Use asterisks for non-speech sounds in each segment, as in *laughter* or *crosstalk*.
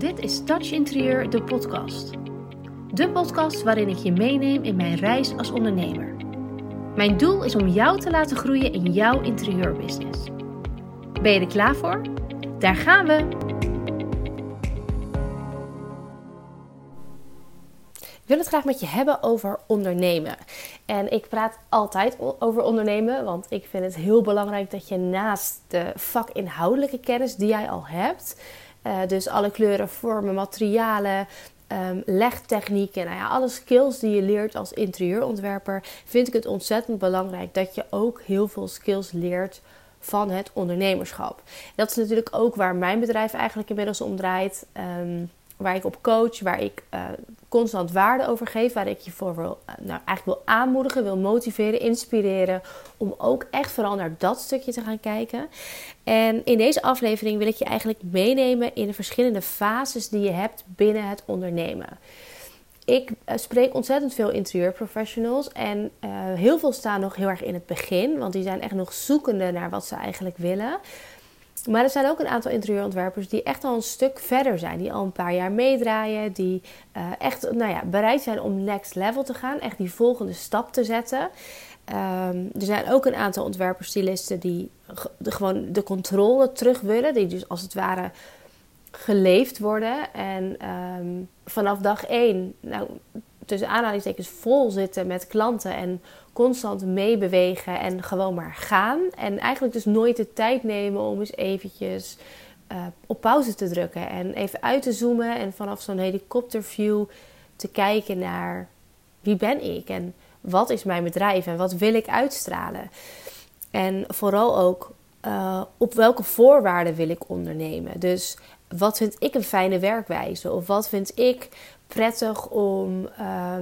Dit is Touch Interieur, de podcast. De podcast waarin ik je meeneem in mijn reis als ondernemer. Mijn doel is om jou te laten groeien in jouw interieurbusiness. Ben je er klaar voor? Daar gaan we! Ik wil het graag met je hebben over ondernemen. En ik praat altijd over ondernemen, want ik vind het heel belangrijk dat je naast de vakinhoudelijke kennis die jij al hebt, uh, dus alle kleuren, vormen, materialen, um, legtechnieken, nou ja, alle skills die je leert als interieurontwerper, vind ik het ontzettend belangrijk dat je ook heel veel skills leert van het ondernemerschap. Dat is natuurlijk ook waar mijn bedrijf eigenlijk inmiddels om draait. Um, waar ik op coach, waar ik uh, constant waarde over geef, waar ik je voor wil, uh, nou, eigenlijk wil aanmoedigen, wil motiveren, inspireren, om ook echt vooral naar dat stukje te gaan kijken. En in deze aflevering wil ik je eigenlijk meenemen in de verschillende fases die je hebt binnen het ondernemen. Ik uh, spreek ontzettend veel interieurprofessionals en heel veel staan nog heel erg in het begin, want die zijn echt nog zoekende naar wat ze eigenlijk willen. Maar er zijn ook een aantal interieurontwerpers die echt al een stuk verder zijn. Die al een paar jaar meedraaien. Die uh, echt nou ja, bereid zijn om next level te gaan. Echt die volgende stap te zetten. Um, er zijn ook een aantal ontwerperstylisten die gewoon de controle terug willen. Die dus als het ware geleefd worden. En um, vanaf dag één, nou, tussen aanhalingstekens, vol zitten met klanten. En constant meebewegen en gewoon maar gaan. En eigenlijk dus nooit de tijd nemen om eens eventjes uh, op pauze te drukken. En even uit te zoomen en vanaf zo'n helikopterview te kijken naar wie ben ik en wat is mijn bedrijf en wat wil ik uitstralen. En vooral ook uh, op welke voorwaarden wil ik ondernemen. Dus wat vind ik een fijne werkwijze? Of wat vind ik prettig om uh,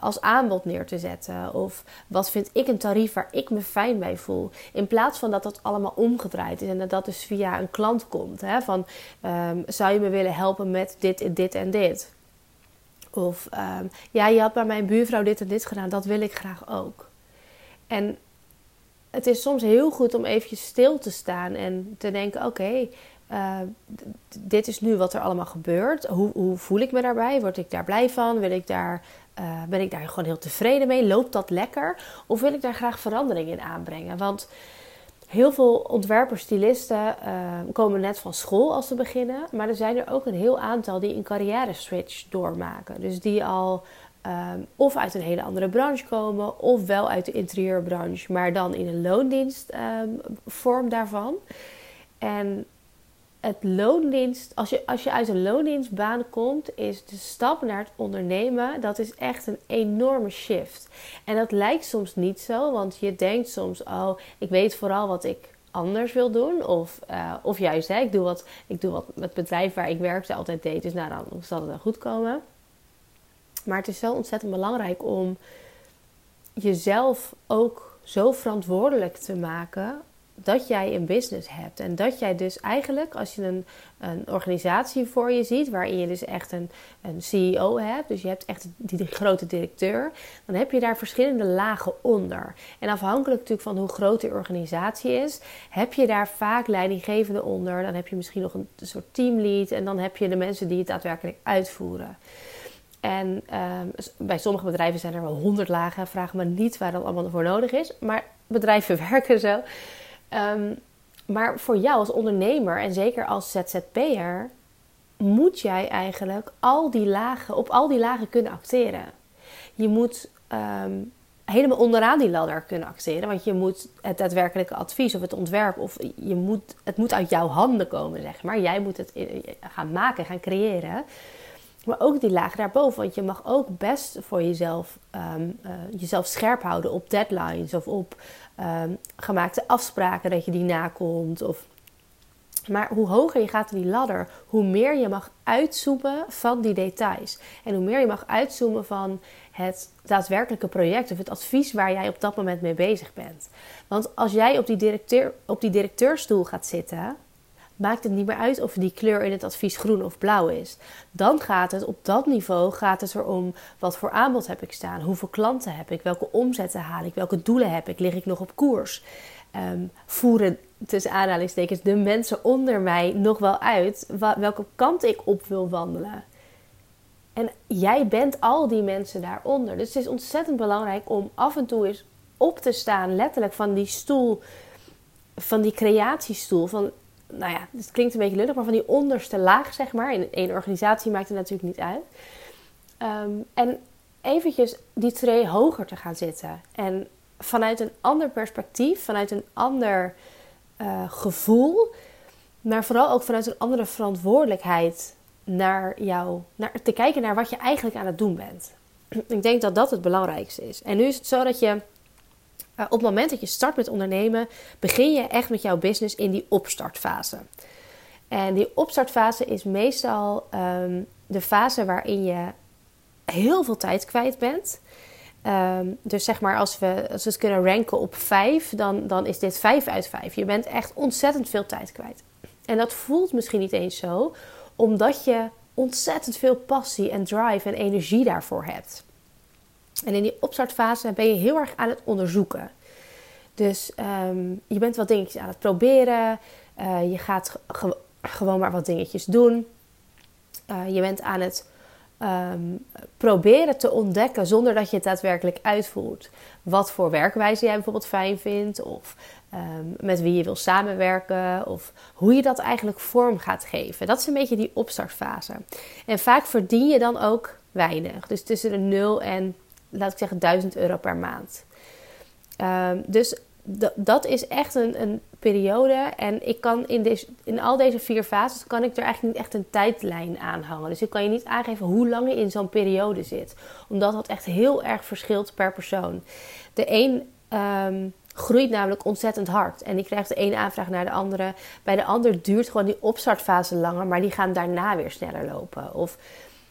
als aanbod neer te zetten? Of wat vind ik een tarief waar ik me fijn bij voel? In plaats van dat dat allemaal omgedraaid is en dat dat dus via een klant komt. Hè? Van um, zou je me willen helpen met dit, dit en dit? Of um, ja, je had bij mijn buurvrouw dit en dit gedaan, dat wil ik graag ook. En het is soms heel goed om eventjes stil te staan en te denken: oké, uh, dit is nu wat er allemaal gebeurt. Hoe, hoe, voel ik me daarbij? Word ik daar blij van? Wil ik daar uh, ben ik daar gewoon heel tevreden mee? Loopt dat lekker? Of wil ik daar graag verandering in aanbrengen? Want heel veel ontwerpers, stylisten uh, komen net van school als ze beginnen. Maar er zijn er ook een heel aantal die een carrière switch doormaken. Dus die al um, of uit een hele andere branche komen, of wel uit de interieurbranche, maar dan in een loondienstvorm um, daarvan. En het loondienst, als je, als je uit een loondienstbaan komt, is de stap naar het ondernemen, dat is echt een enorme shift. En dat lijkt soms niet zo, want je denkt soms, oh, ik weet vooral wat ik anders wil doen. Of, uh, of juist, hè, ik, doe wat, ik doe wat het bedrijf waar ik werkte altijd deed, dus nou, dan zal het wel goed komen. Maar het is zo ontzettend belangrijk om jezelf ook zo verantwoordelijk te maken dat jij een business hebt. En dat jij dus eigenlijk, als je een, een organisatie voor je ziet, waarin je dus echt een, een CEO hebt, dus je hebt echt die, grote directeur, dan heb je daar verschillende lagen onder. En afhankelijk natuurlijk van hoe groot die organisatie is, heb je daar vaak leidinggevende onder. Dan heb je misschien nog een, soort teamlead en dan heb je de mensen die het daadwerkelijk uitvoeren. En um, bij sommige bedrijven zijn er wel honderd lagen. Vraag me niet waar dat allemaal voor nodig is. Maar bedrijven *laughs* werken zo. Um, maar voor jou als ondernemer en zeker als ZZP'er moet jij eigenlijk al die lagen, op al die lagen kunnen acteren. Je moet um, helemaal onderaan die ladder kunnen acteren, want je moet het daadwerkelijke advies of het ontwerp of je moet, het moet uit jouw handen komen, zeg maar. Jij moet het gaan maken, gaan creëren. Maar ook die laag daarboven. Want je mag ook best voor jezelf, um, uh, jezelf scherp houden op deadlines of op um, gemaakte afspraken dat je die nakomt. Of... Maar hoe hoger je gaat in die ladder, hoe meer je mag uitzoomen van die details. En hoe meer je mag uitzoomen van het daadwerkelijke project of het advies waar jij op dat moment mee bezig bent. Want als jij op die, directeur, op die directeurstoel gaat zitten, maakt het niet meer uit of die kleur in het advies groen of blauw is. Dan gaat het op dat niveau gaat het erom wat voor aanbod heb ik staan, hoeveel klanten heb ik, welke omzetten haal ik, welke doelen heb ik, lig ik nog op koers. Um, voeren tussen aanhalingstekens, de mensen onder mij nog wel uit welke kant ik op wil wandelen. En jij bent al die mensen daaronder. Dus het is ontzettend belangrijk om af en toe eens op te staan, letterlijk van die stoel, van die creatiestoel. Van, nou ja, het klinkt een beetje lullig, maar van die onderste laag, zeg maar. In één organisatie maakt het natuurlijk niet uit. Ehm, en eventjes die tree hoger te gaan zitten. En vanuit een ander perspectief, vanuit een ander uh, gevoel, maar vooral ook vanuit een andere verantwoordelijkheid naar jou, naar, te kijken naar wat je eigenlijk aan het doen bent. *clears throat* Ik denk dat dat het belangrijkste is. En nu is het zo dat je uh, op het moment dat je start met ondernemen, begin je echt met jouw business in die opstartfase. En die opstartfase is meestal um, de fase waarin je heel veel tijd kwijt bent. Um, dus zeg maar, als we, als we het kunnen ranken op 5, dan, dan is dit 5 uit 5. Je bent echt ontzettend veel tijd kwijt. En dat voelt misschien niet eens zo, omdat je ontzettend veel passie en drive en energie daarvoor hebt. En in die opstartfase ben je heel erg aan het onderzoeken. Dus um, je bent wat dingetjes aan het proberen. Uh, je gaat ge gewoon maar wat dingetjes doen. Uh, je bent aan het um, proberen te ontdekken zonder dat je het daadwerkelijk uitvoert. Wat voor werkwijze jij bijvoorbeeld fijn vindt, of um, met wie je wil samenwerken, of hoe je dat eigenlijk vorm gaat geven. Dat is een beetje die opstartfase. En vaak verdien je dan ook weinig. Dus tussen de 0 en, laat ik zeggen, 1000 euro per maand. Um, dus dat is echt een, een, periode. En ik kan in, deze, in al deze vier fases kan ik er eigenlijk niet echt een tijdlijn aan hangen. Dus ik kan je niet aangeven hoe lang je in zo'n periode zit. Omdat dat echt heel erg verschilt per persoon. De een um, groeit namelijk ontzettend hard. En die krijgt de ene aanvraag naar de andere. Bij de ander duurt gewoon die opstartfase langer, maar die gaan daarna weer sneller lopen. Of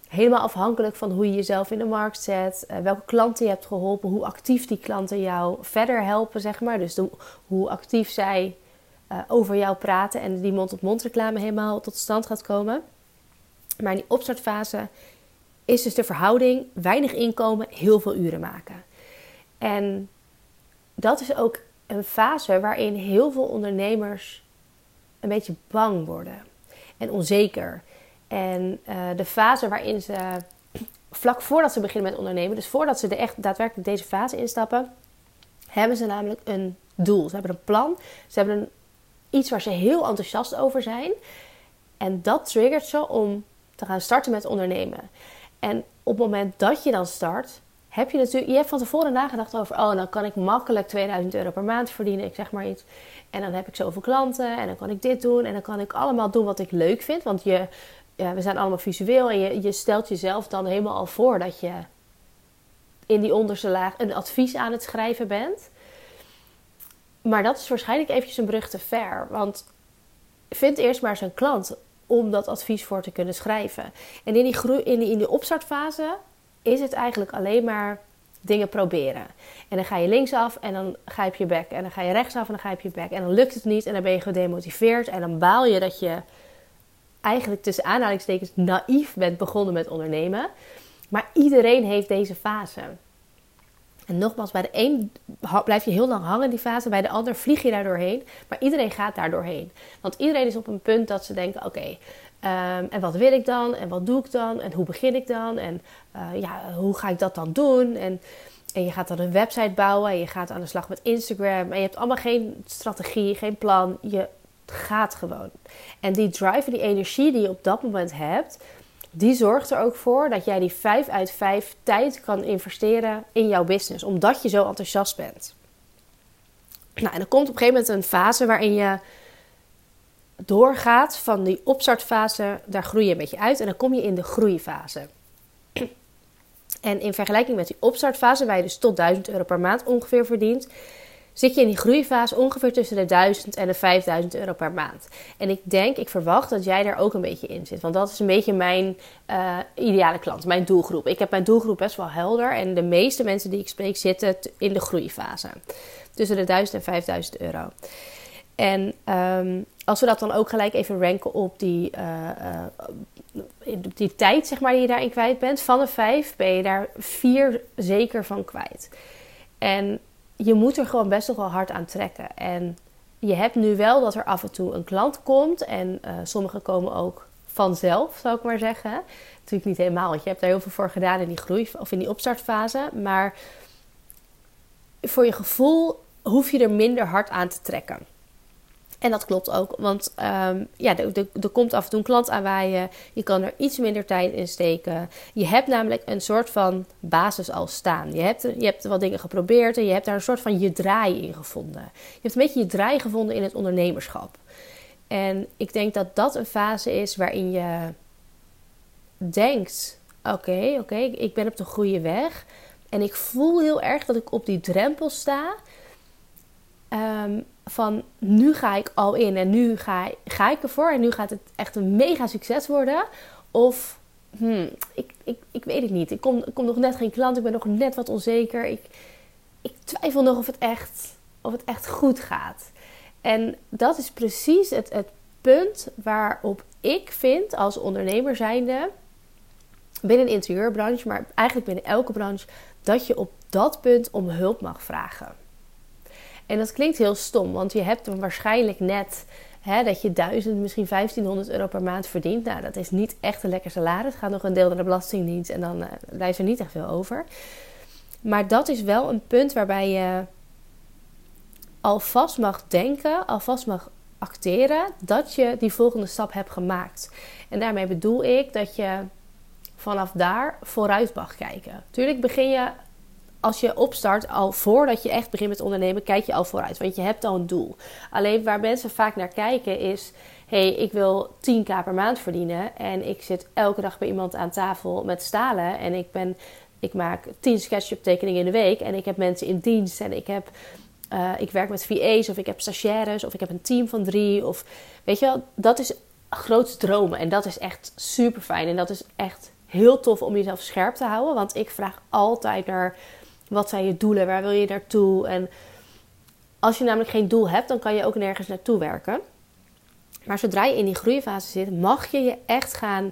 helemaal afhankelijk van hoe je jezelf in de markt zet, uh, welke klanten je hebt geholpen, hoe actief die klanten jou verder helpen, zeg maar. Dus hoe actief zij uh, over jou praten en die mond-op-mond reclame helemaal tot stand gaat komen. Maar in die opstartfase is dus de verhouding weinig inkomen, heel veel uren maken. En dat is ook een fase waarin heel veel ondernemers een beetje bang worden en onzeker. En uh, de fase waarin ze vlak voordat ze beginnen met ondernemen, dus voordat ze de echt daadwerkelijk deze fase instappen, hebben ze namelijk een doel. Ze hebben een plan, ze hebben een, iets waar ze heel enthousiast over zijn. En dat triggert ze om te gaan starten met ondernemen. En op het moment dat je dan start, heb je natuurlijk, je hebt van tevoren nagedacht over, oh, dan kan ik makkelijk 2000 euro per maand verdienen, ik zeg maar iets. En dan heb ik zoveel klanten en dan kan ik dit doen en dan kan ik allemaal doen wat ik leuk vind. Want je, ja, we zijn allemaal visueel en je, je stelt jezelf dan helemaal al voor dat je in die onderste laag een advies aan het schrijven bent. Maar dat is waarschijnlijk eventjes een brug te ver. Want vind eerst maar een klant om dat advies voor te kunnen schrijven. En in die, groei, in die, in die opstartfase is het eigenlijk alleen maar dingen proberen. En dan ga je linksaf en dan ga je bek. En dan ga je rechtsaf en dan op je bek. En dan lukt het niet en dan ben je gedemotiveerd. En dan baal je dat je eigenlijk tussen aanhalingstekens naïef bent begonnen met ondernemen. Maar iedereen heeft deze fase. En nogmaals, bij de een blijf je heel lang hangen in die fase, bij de ander vlieg je daar doorheen. Maar iedereen gaat daar doorheen. Want iedereen is op een punt dat ze denken: oké, Ehm, en wat wil ik dan? En wat doe ik dan? En hoe begin ik dan? En uh, ja, hoe ga ik dat dan doen? En, en je gaat dan een website bouwen. En je gaat aan de slag met Instagram. En je hebt allemaal geen strategie, geen plan. Je gaat gewoon. En die drive die energie die je op dat moment hebt, die zorgt er ook voor dat jij die 5 uit 5 tijd kan investeren in jouw business. Omdat je zo enthousiast bent. Nou, en dan komt op een gegeven moment een fase waarin je doorgaat van die opstartfase, daar groei je een beetje uit en dan kom je in de groeifase. En in vergelijking met die opstartfase, waar je dus tot 1000 euro per maand ongeveer verdient, zit je in die groeifase ongeveer tussen de 1000 en de 5000 euro per maand. En ik denk, ik verwacht dat jij daar ook een beetje in zit. Want dat is een beetje mijn uh, ideale klant, mijn doelgroep. Ik heb mijn doelgroep best wel helder. En de meeste mensen die ik spreek zitten in de groeifase. Tussen de 1000 en 5000 euro. En um, als we dat dan ook gelijk even ranken op die, uh, uh, die tijd zeg maar, die je daarin kwijt bent. Van de vijf ben je daar vier zeker van kwijt. En je moet er gewoon best nog wel hard aan trekken. En je hebt nu wel dat er af en toe een klant komt. En uh, sommige komen ook vanzelf, zou ik maar zeggen. Natuurlijk niet helemaal, want je hebt daar heel veel voor gedaan in die groei of in die opstartfase. Maar voor je gevoel hoef je er minder hard aan te trekken. En dat klopt ook, want um, ja, er komt af en toe een klant aanwaaien. Je kan er iets minder tijd in steken. Je hebt namelijk een soort van basis al staan. Je hebt, je hebt wat dingen geprobeerd en je hebt daar een soort van je draai in gevonden. Je hebt een beetje je draai gevonden in het ondernemerschap. En ik denk dat dat een fase is waarin je denkt: oké, oké, ik ben op de goede weg. En ik voel heel erg dat ik op die drempel sta. Um, van nu ga ik al in en nu ga, ga ik ervoor en nu gaat het echt een mega succes worden. Of hmm, ik, ik, ik weet het niet. Ik kom, kom nog net geen klant, ik ben nog net wat onzeker. Ik, ik twijfel nog of het, echt, of het echt goed gaat. En dat is precies het, het punt waarop ik vind als ondernemer zijnde binnen de interieurbranche, maar eigenlijk binnen elke branche, dat je op dat punt om hulp mag vragen. En dat klinkt heel stom, want je hebt dan waarschijnlijk net hè, dat je 1000, misschien 1500 euro per maand verdient. Nou, dat is niet echt een lekker salaris. Het gaat nog een deel naar de Belastingdienst en dan uh, blijft er niet echt veel over. Maar dat is wel een punt waarbij je alvast mag denken, alvast mag acteren dat je die volgende stap hebt gemaakt. En daarmee bedoel ik dat je vanaf daar vooruit mag kijken. Tuurlijk begin je als je opstart, al voordat je echt begint met ondernemen, kijk je al vooruit. Want je hebt al een doel. Alleen waar mensen vaak naar kijken is: hey, ik wil 10k per maand verdienen. En ik zit elke dag bij iemand aan tafel met stalen. En ik, ben, ik maak 10 SketchUp tekeningen in de week. En ik heb mensen in dienst. En ik, heb, uh, ik werk met VA's. Of ik heb stagiaires. Of ik heb een team van drie. Of weet je wel, dat is grootste dromen. En dat is echt super fijn. En dat is echt heel tof om jezelf scherp te houden. Want ik vraag altijd naar wat zijn je doelen? Waar wil je naartoe? En als je namelijk geen doel hebt, dan kan je ook nergens naartoe werken. Maar zodra je in die groeifase zit, mag je je echt gaan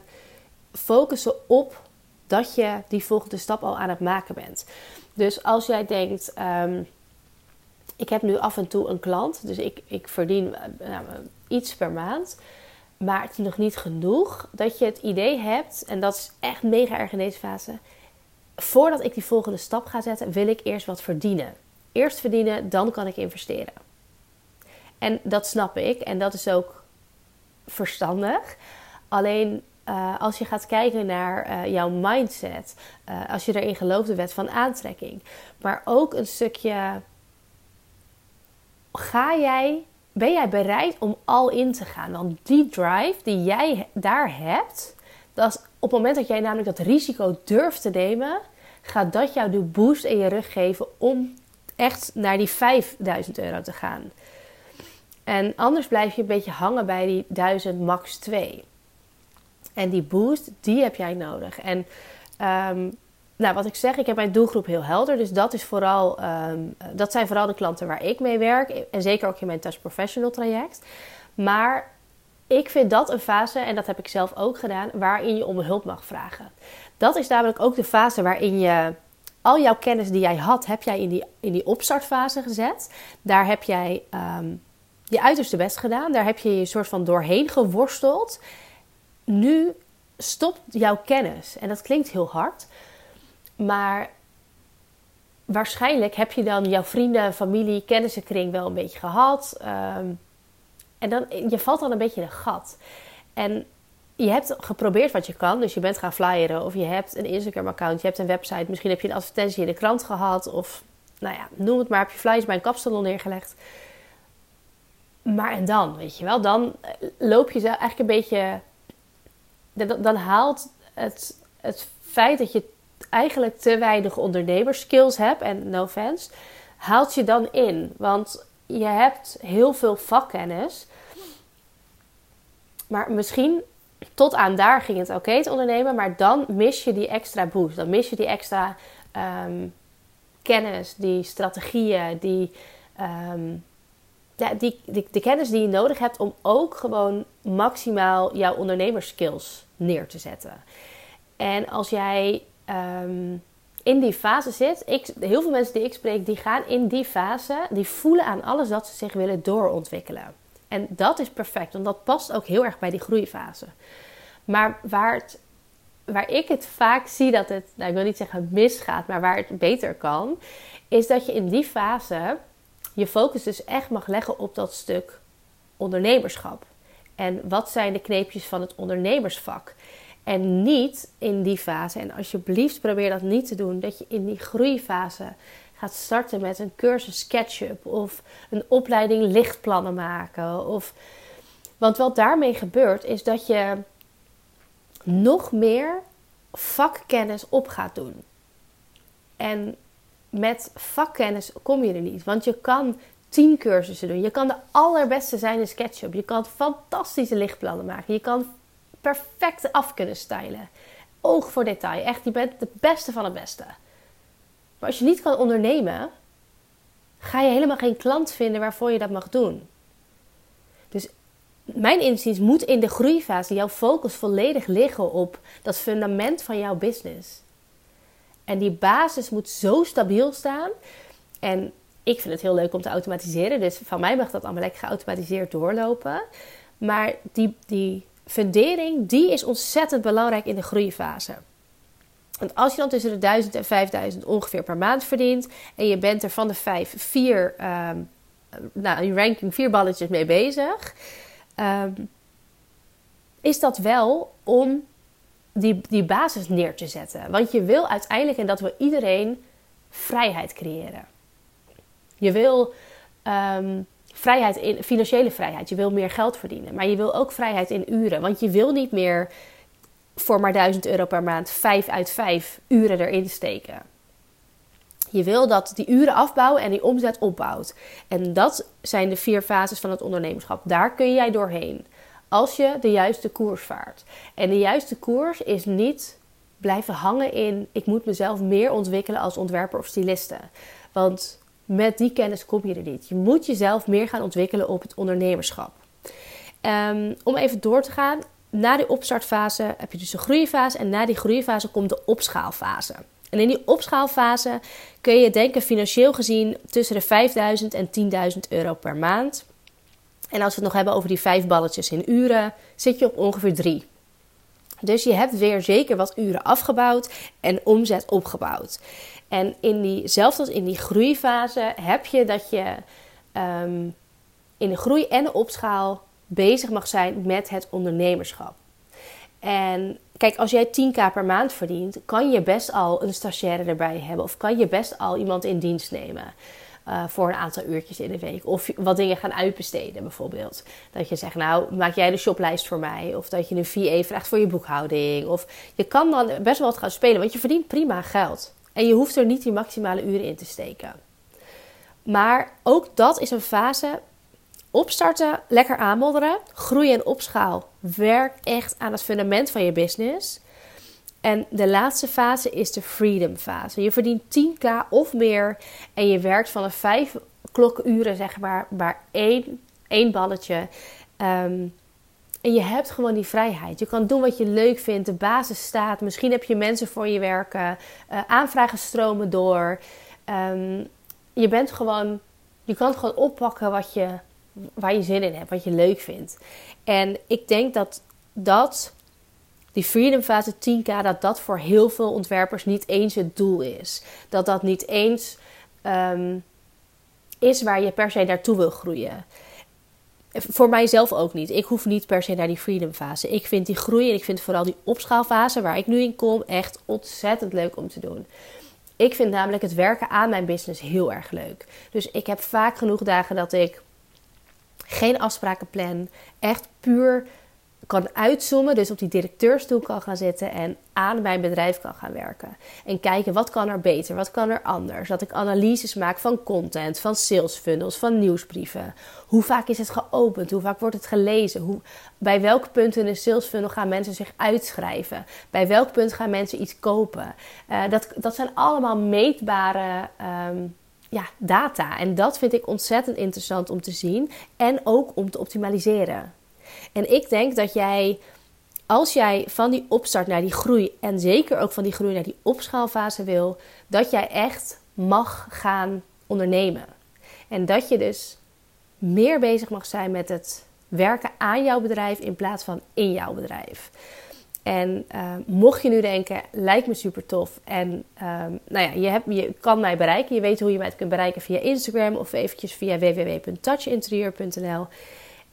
focussen op dat je die volgende stap al aan het maken bent. Dus als jij denkt, um, ik heb nu af en toe een klant, dus ik, ik verdien uh, nou, iets per maand, maar het is nog niet genoeg, dat je het idee hebt, en dat is echt mega erg in deze fase, voordat ik die volgende stap ga zetten, wil ik eerst wat verdienen. Eerst verdienen, dan kan ik investeren. En dat snap ik en dat is ook verstandig. Alleen uh, als je gaat kijken naar uh, jouw mindset, uh, als je erin gelooft, de wet van aantrekking, maar ook een stukje: ga jij, ben jij bereid om al in te gaan? Want die drive die jij daar hebt, dat is op het moment dat jij namelijk dat risico durft te nemen, gaat dat jou de boost in je rug geven om echt naar die 5000 euro te gaan. En anders blijf je een beetje hangen bij die 1000 max 2. En die boost, die heb jij nodig. En um, nou, wat ik zeg, ik heb mijn doelgroep heel helder. Dus dat, is vooral, um, dat zijn vooral de klanten waar ik mee werk. En zeker ook in mijn Touch Professional traject. Maar ik vind dat een fase, en dat heb ik zelf ook gedaan, waarin je om hulp mag vragen. Dat is namelijk ook de fase waarin je al jouw kennis die jij had, heb jij in die, in die opstartfase gezet. Daar heb jij um, je uiterste best gedaan. Daar heb je je soort van doorheen geworsteld. Nu stopt jouw kennis. En dat klinkt heel hard. Maar waarschijnlijk heb je dan jouw vrienden, familie, kennissenkring wel een beetje gehad. Um, en dan, je valt dan een beetje in een gat. En je hebt geprobeerd wat je kan. Dus je bent gaan flyeren. Of je hebt een Instagram-account. Je hebt een website. Misschien heb je een advertentie in de krant gehad. Of nou ja, noem het maar. Heb je flyers bij een kapsalon neergelegd. Maar en dan, weet je wel. Dan eh, loop je eigenlijk een beetje... Dan haalt het, het feit dat je eigenlijk te weinig ondernemerskills hebt. En no offense. Haalt je dan in. Want je hebt heel veel vakkennis. Maar misschien tot aan daar ging het oké te ondernemen, maar dan mis je die extra boost. Dan mis je die extra ehm, kennis, die strategieën, die, um, ja, die, de kennis die je nodig hebt om ook gewoon maximaal jouw ondernemerskills neer te zetten. En als jij um, in die fase zit. Ik, heel veel mensen die ik spreek, die gaan in die fase, die voelen aan alles dat ze zich willen doorontwikkelen. En dat is perfect, want dat past ook heel erg bij die groeifase. Maar waar, waar ik het vaak zie dat het, nou ik wil niet zeggen misgaat, maar waar het beter kan, is dat je in die fase je focus dus echt mag leggen op dat stuk ondernemerschap. En wat zijn de kneepjes van het ondernemersvak? En niet in die fase, en alsjeblieft probeer dat niet te doen, dat je in die groeifase gaat starten met een cursus SketchUp of een opleiding lichtplannen maken. Of, want wat daarmee gebeurt is dat je nog meer vakkennis op gaat doen. En met vakkennis kom je er niet, want je kan tien cursussen doen. Je kan de allerbeste zijn in SketchUp. Je kan fantastische lichtplannen maken. Je kan perfect af kunnen stylen. Oog voor detail. Echt, je bent de beste van het beste. Maar als je niet kan ondernemen, ga je helemaal geen klant vinden waarvoor je dat mag doen. Dus mijn inziens moet in de groeifase jouw focus volledig liggen op dat fundament van jouw business. En die basis moet zo stabiel staan. En ik vind het heel leuk om te automatiseren. Dus van mij mag dat allemaal lekker geautomatiseerd doorlopen. Maar die, die fundering, die is ontzettend belangrijk in de groeifase. Want als je dan tussen de 1000 en 5000 ongeveer per maand verdient en je bent er van de vijf vier, um, nou, in ranking vier balletjes mee bezig, ehm, is dat wel om die, die basis neer te zetten. Want je wil uiteindelijk, en dat wil iedereen, vrijheid creëren. Je wil ehm, vrijheid in financiële vrijheid. Je wil meer geld verdienen. Maar je wil ook vrijheid in uren. Want je wil niet meer voor maar 1000 euro per maand 5 uit 5 uren erin steken. Je wil dat die uren afbouwen en die omzet opbouwt. En dat zijn de vier fases van het ondernemerschap. Daar kun jij doorheen. Als je de juiste koers vaart. En de juiste koers is niet blijven hangen in ik moet mezelf meer ontwikkelen als ontwerper of styliste. Want met die kennis kom je er niet. Je moet jezelf meer gaan ontwikkelen op het ondernemerschap. Um, om even door te gaan, na die opstartfase heb je dus een groeifase en na die groeifase komt de opschaalfase. En in die opschaalfase kun je denken financieel gezien tussen de 5000 en 10.000 euro per maand. En als we het nog hebben over die vijf balletjes in uren, zit je op ongeveer drie. Dus je hebt weer zeker wat uren afgebouwd en omzet opgebouwd. En in die, zelfs als in die groeifase heb je dat je ehm, in de groei en de opschaal bezig mag zijn met het ondernemerschap. En kijk, als jij 10k per maand verdient, kan je best al een stagiaire erbij hebben. Of kan je best al iemand in dienst nemen. Uh, voor een aantal uurtjes in de week. Of wat dingen gaan uitbesteden, bijvoorbeeld. Dat je zegt, nou, maak jij de shoplijst voor mij. Of dat je een VA vraagt voor je boekhouding. Of je kan dan best wel wat gaan spelen, want je verdient prima geld. En je hoeft er niet die maximale uren in te steken. Maar ook dat is een fase. Opstarten, lekker aanmodderen. Groeien en opschaal. Werk echt aan het fundament van je business. En de laatste fase is de freedom fase. Je verdient 10k of meer en je werkt van een 5 klokuren, zeg maar, maar één, één balletje. Um, en je hebt gewoon die vrijheid. Je kan doen wat je leuk vindt. De basis staat. Misschien heb je mensen voor je werken. Uh, aanvragen stromen door. Um, je bent gewoon. Je kan gewoon oppakken wat je, waar je zin in hebt. Wat je leuk vindt. En ik denk dat dat. Die Freedom Fase 10K, dat dat voor heel veel ontwerpers niet eens het doel is. Dat dat niet eens um, is waar je per se naartoe wil groeien. Voor mijzelf ook niet. Ik hoef niet per se naar die freedom fase. Ik vind die groei en ik vind vooral die opschaalfase waar ik nu in kom echt ontzettend leuk om te doen. Ik vind namelijk het werken aan mijn business heel erg leuk. Dus ik heb vaak genoeg dagen dat ik geen afspraken plan. Echt puur kan uitzoomen, dus op die directeurstoel kan gaan zitten en aan mijn bedrijf kan gaan werken. En kijken wat kan er beter, wat kan er anders. Dat ik analyses maak van content, van sales funnels, van nieuwsbrieven. Hoe vaak is het geopend? Hoe vaak wordt het gelezen? Hoe, bij welk punt in een sales funnel gaan mensen zich uitschrijven? Bij welk punt gaan mensen iets kopen? Uh, dat, dat zijn allemaal meetbare um, ja, data. En dat vind ik ontzettend interessant om te zien en ook om te optimaliseren. En ik denk dat jij als jij van die opstart naar die groei en zeker ook van die groei naar die opschaalfase wil, dat jij echt mag gaan ondernemen. En dat je dus meer bezig mag zijn met het werken aan jouw bedrijf in plaats van in jouw bedrijf. En uh, mocht je nu denken, lijkt me super tof. En uh, nou ja, je, hebt, je kan mij bereiken. Je weet hoe je mij kunt bereiken via Instagram of eventjes via www.touchinterieur.nl.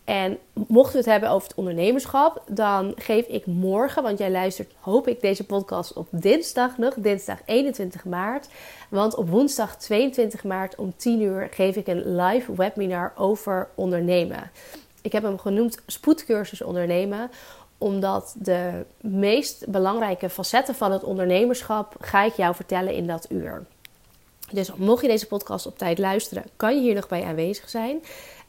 En mocht we het hebben over het ondernemerschap, dan geef ik morgen, want jij luistert, hoop ik, deze podcast op dinsdag nog, dinsdag 21 maart. Want op woensdag 22 maart om 10 uur geef ik een live webinar over ondernemen. Ik heb hem genoemd Spoedcursus Ondernemen, omdat de meest belangrijke facetten van het ondernemerschap ga ik jou vertellen in dat uur. Dus mocht je deze podcast op tijd luisteren, kan je hier nog bij aanwezig zijn.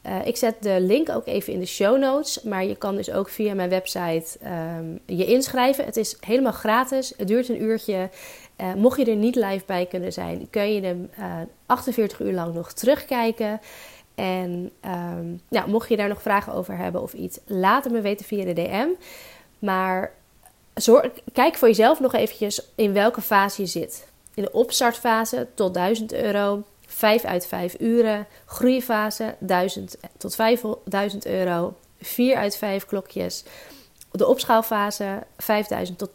Uh, ik zet de link ook even in de show notes. Maar je kan dus ook via mijn website um, je inschrijven. Het is helemaal gratis. Het duurt een uurtje. Uh, mocht je er niet live bij kunnen zijn, kun je hem uh, eh, 48 uur lang nog terugkijken. En um, nou, mocht je daar nog vragen over hebben of iets, laat het me weten via de DM. Maar zorg, kijk voor jezelf nog eventjes in welke fase je zit. In de opstartfase tot 1000 euro 5 uit 5 uren. Groeifase 1000 tot 5000 euro. 4 uit 5 klokjes. De opschaalfase 5000 tot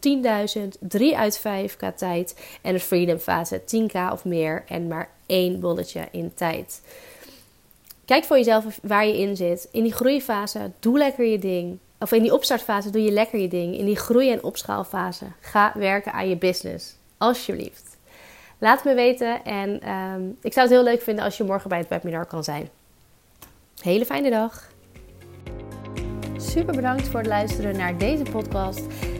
10.000. 3 uit 5 qua tijd. En de freedomfase 10k of meer. En maar één bolletje in tijd. Kijk voor jezelf waar je in zit. In die groeifase doe lekker je ding. Of in die opstartfase doe je lekker je ding. In die groei- en opschaalfase ga werken aan je business. Alsjeblieft. Laat me weten en ehm, ik zou het heel leuk vinden als je morgen bij het webinar kan zijn. Hele fijne dag. Super bedankt voor het luisteren naar deze podcast.